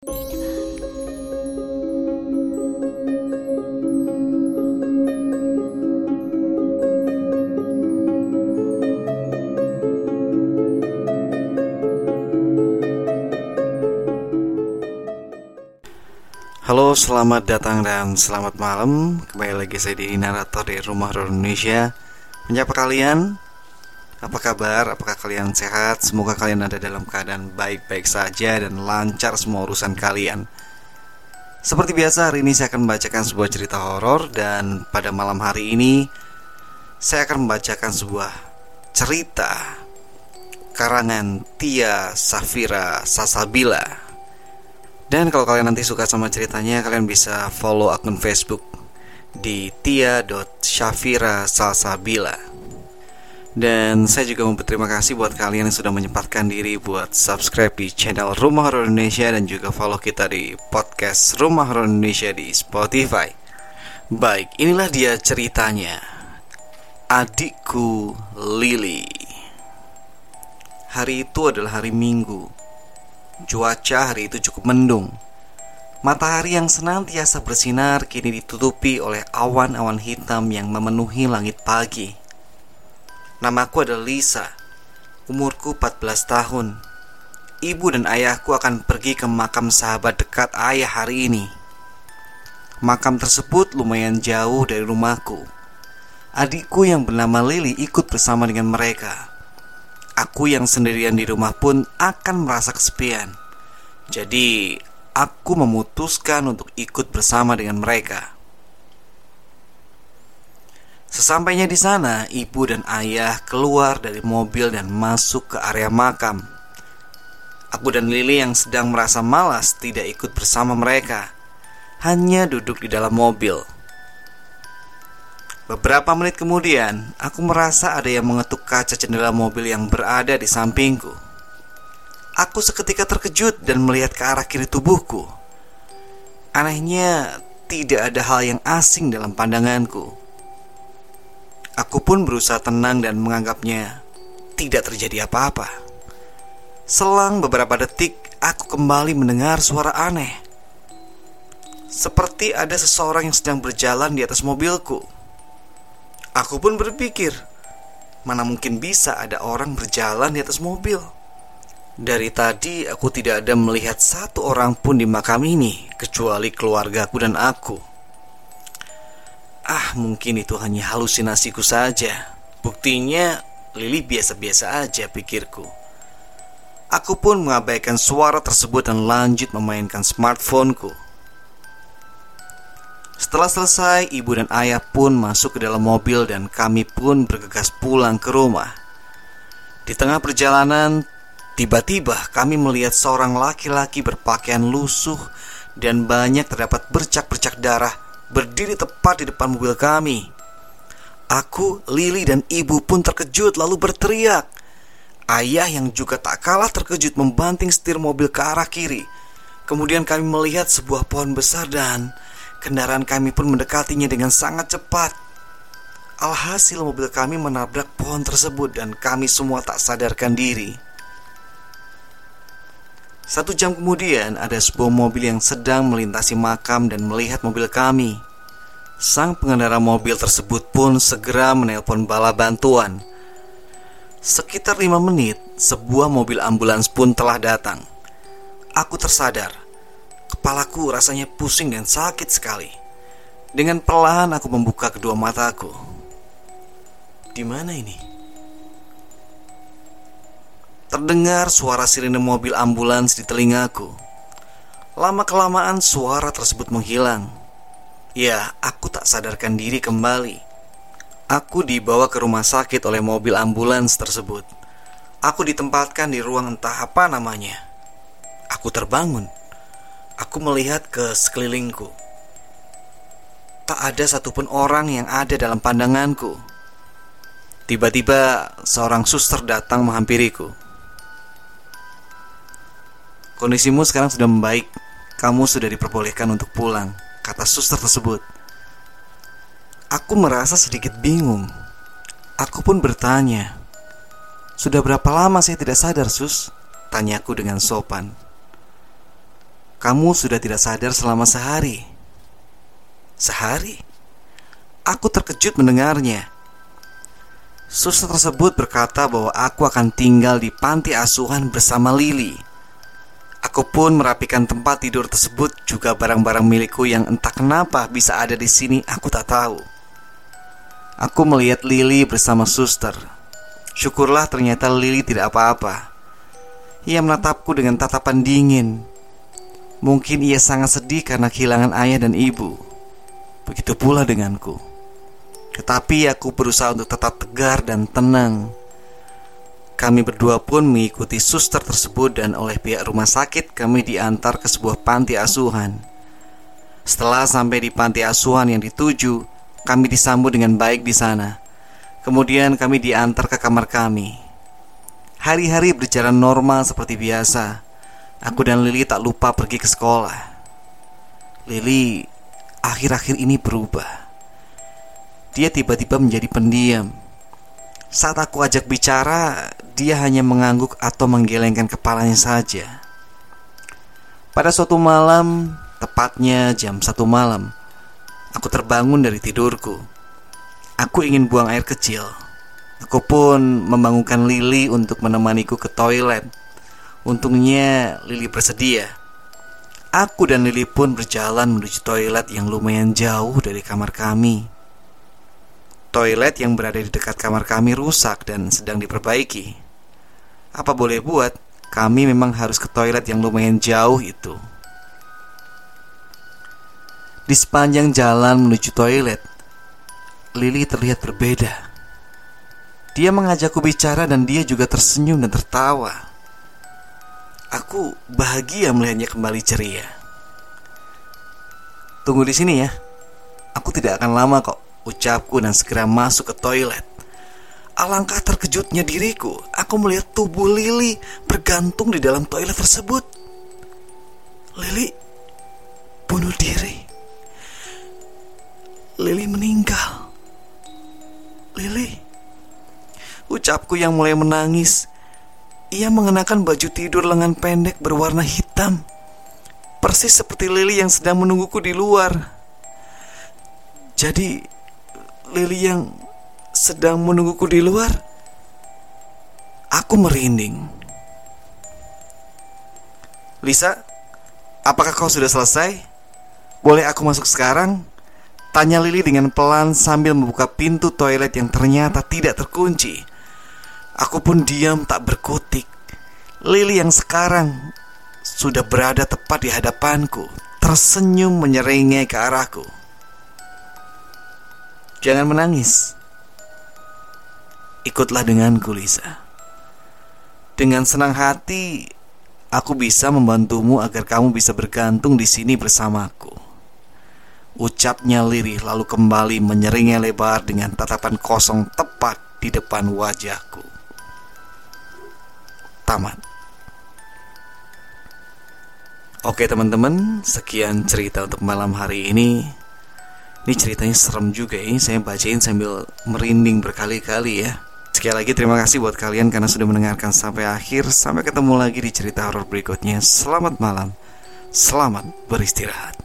Halo, selamat datang dan selamat malam. Kembali lagi saya di narator di Rumah Indonesia. Menyapa kalian. Apa kabar? Apakah kalian sehat? Semoga kalian ada dalam keadaan baik-baik saja dan lancar semua urusan kalian. Seperti biasa, hari ini saya akan membacakan sebuah cerita horor dan pada malam hari ini saya akan membacakan sebuah cerita karangan Tia Safira Sasabila dan kalau kalian nanti suka sama ceritanya, kalian bisa follow akun Facebook di tia.shafira salsabila. Dan saya juga mau berterima kasih buat kalian yang sudah menyempatkan diri buat subscribe di channel Rumah Horor Indonesia dan juga follow kita di podcast Rumah Horor Indonesia di Spotify. Baik, inilah dia ceritanya. Adikku Lily. Hari itu adalah hari Minggu Cuaca hari itu cukup mendung. Matahari yang senantiasa bersinar kini ditutupi oleh awan-awan hitam yang memenuhi langit pagi. Namaku adalah Lisa. Umurku 14 tahun. Ibu dan ayahku akan pergi ke makam sahabat dekat ayah hari ini. Makam tersebut lumayan jauh dari rumahku. Adikku yang bernama Lily ikut bersama dengan mereka. Aku yang sendirian di rumah pun akan merasa kesepian. Jadi, aku memutuskan untuk ikut bersama dengan mereka. Sesampainya di sana, ibu dan ayah keluar dari mobil dan masuk ke area makam. Aku dan Lily yang sedang merasa malas tidak ikut bersama mereka, hanya duduk di dalam mobil. Beberapa menit kemudian, aku merasa ada yang mengetuk kaca jendela mobil yang berada di sampingku. Aku seketika terkejut dan melihat ke arah kiri tubuhku. Anehnya, tidak ada hal yang asing dalam pandanganku. Aku pun berusaha tenang dan menganggapnya tidak terjadi apa-apa. Selang beberapa detik, aku kembali mendengar suara aneh. Seperti ada seseorang yang sedang berjalan di atas mobilku. Aku pun berpikir, mana mungkin bisa ada orang berjalan di atas mobil. Dari tadi aku tidak ada melihat satu orang pun di makam ini kecuali keluargaku dan aku. Ah, mungkin itu hanya halusinasiku saja. Buktinya Lili biasa-biasa aja pikirku. Aku pun mengabaikan suara tersebut dan lanjut memainkan smartphoneku. Setelah selesai, ibu dan ayah pun masuk ke dalam mobil dan kami pun bergegas pulang ke rumah. Di tengah perjalanan, tiba-tiba kami melihat seorang laki-laki berpakaian lusuh dan banyak terdapat bercak-bercak darah berdiri tepat di depan mobil kami. Aku, Lili, dan ibu pun terkejut lalu berteriak. Ayah yang juga tak kalah terkejut membanting setir mobil ke arah kiri. Kemudian kami melihat sebuah pohon besar dan Kendaraan kami pun mendekatinya dengan sangat cepat. Alhasil mobil kami menabrak pohon tersebut dan kami semua tak sadarkan diri. Satu jam kemudian ada sebuah mobil yang sedang melintasi makam dan melihat mobil kami. Sang pengendara mobil tersebut pun segera menelpon bala bantuan. Sekitar lima menit, sebuah mobil ambulans pun telah datang. Aku tersadar Kepalaku rasanya pusing dan sakit sekali. Dengan perlahan aku membuka kedua mataku. Di mana ini? Terdengar suara sirine mobil ambulans di telingaku. Lama-kelamaan suara tersebut menghilang. Ya, aku tak sadarkan diri kembali. Aku dibawa ke rumah sakit oleh mobil ambulans tersebut. Aku ditempatkan di ruang entah apa namanya. Aku terbangun. Aku melihat ke sekelilingku. Tak ada satupun orang yang ada dalam pandanganku. Tiba-tiba seorang suster datang menghampiriku. Kondisimu sekarang sudah membaik. Kamu sudah diperbolehkan untuk pulang, kata suster tersebut. Aku merasa sedikit bingung. Aku pun bertanya, "Sudah berapa lama saya tidak sadar, Sus?" tanyaku dengan sopan. Kamu sudah tidak sadar selama sehari. Sehari? Aku terkejut mendengarnya. Suster tersebut berkata bahwa aku akan tinggal di panti asuhan bersama Lili. Aku pun merapikan tempat tidur tersebut juga barang-barang milikku yang entah kenapa bisa ada di sini aku tak tahu. Aku melihat Lili bersama suster. Syukurlah ternyata Lili tidak apa-apa. Ia menatapku dengan tatapan dingin. Mungkin ia sangat sedih karena kehilangan ayah dan ibu. Begitu pula denganku. Tetapi aku berusaha untuk tetap tegar dan tenang. Kami berdua pun mengikuti suster tersebut dan oleh pihak rumah sakit kami diantar ke sebuah panti asuhan. Setelah sampai di panti asuhan yang dituju, kami disambut dengan baik di sana. Kemudian kami diantar ke kamar kami. Hari-hari berjalan normal seperti biasa. Aku dan Lili tak lupa pergi ke sekolah. Lili akhir-akhir ini berubah. Dia tiba-tiba menjadi pendiam. Saat aku ajak bicara, dia hanya mengangguk atau menggelengkan kepalanya saja. Pada suatu malam, tepatnya jam satu malam, aku terbangun dari tidurku. Aku ingin buang air kecil. Aku pun membangunkan Lili untuk menemaniku ke toilet. Untungnya Lili bersedia. Aku dan Lili pun berjalan menuju toilet yang lumayan jauh dari kamar kami. Toilet yang berada di dekat kamar kami rusak dan sedang diperbaiki. Apa boleh buat, kami memang harus ke toilet yang lumayan jauh itu. Di sepanjang jalan menuju toilet, Lili terlihat berbeda. Dia mengajakku bicara dan dia juga tersenyum dan tertawa. Aku bahagia melihatnya kembali ceria. Tunggu di sini ya. Aku tidak akan lama kok, ucapku dan segera masuk ke toilet. Alangkah terkejutnya diriku, aku melihat tubuh Lili bergantung di dalam toilet tersebut. Lili bunuh diri. Lili meninggal. Lili, ucapku yang mulai menangis. Ia mengenakan baju tidur lengan pendek berwarna hitam, persis seperti Lili yang sedang menungguku di luar. Jadi, Lili yang sedang menungguku di luar, aku merinding. Lisa, apakah kau sudah selesai? Boleh aku masuk sekarang? Tanya Lili dengan pelan sambil membuka pintu toilet yang ternyata tidak terkunci. Aku pun diam tak berkutik. Lili yang sekarang sudah berada tepat di hadapanku, tersenyum menyeringai ke arahku. Jangan menangis. Ikutlah denganku Lisa. Dengan senang hati Aku bisa membantumu agar kamu bisa bergantung di sini bersamaku. Ucapnya lirih lalu kembali menyeringai lebar dengan tatapan kosong tepat di depan wajahku. Tamat. Oke teman-teman, sekian cerita untuk malam hari ini. Ini ceritanya serem juga ya, saya bacain sambil merinding berkali-kali ya Sekali lagi terima kasih buat kalian karena sudah mendengarkan sampai akhir. Sampai ketemu lagi di cerita horor berikutnya. Selamat malam. Selamat beristirahat.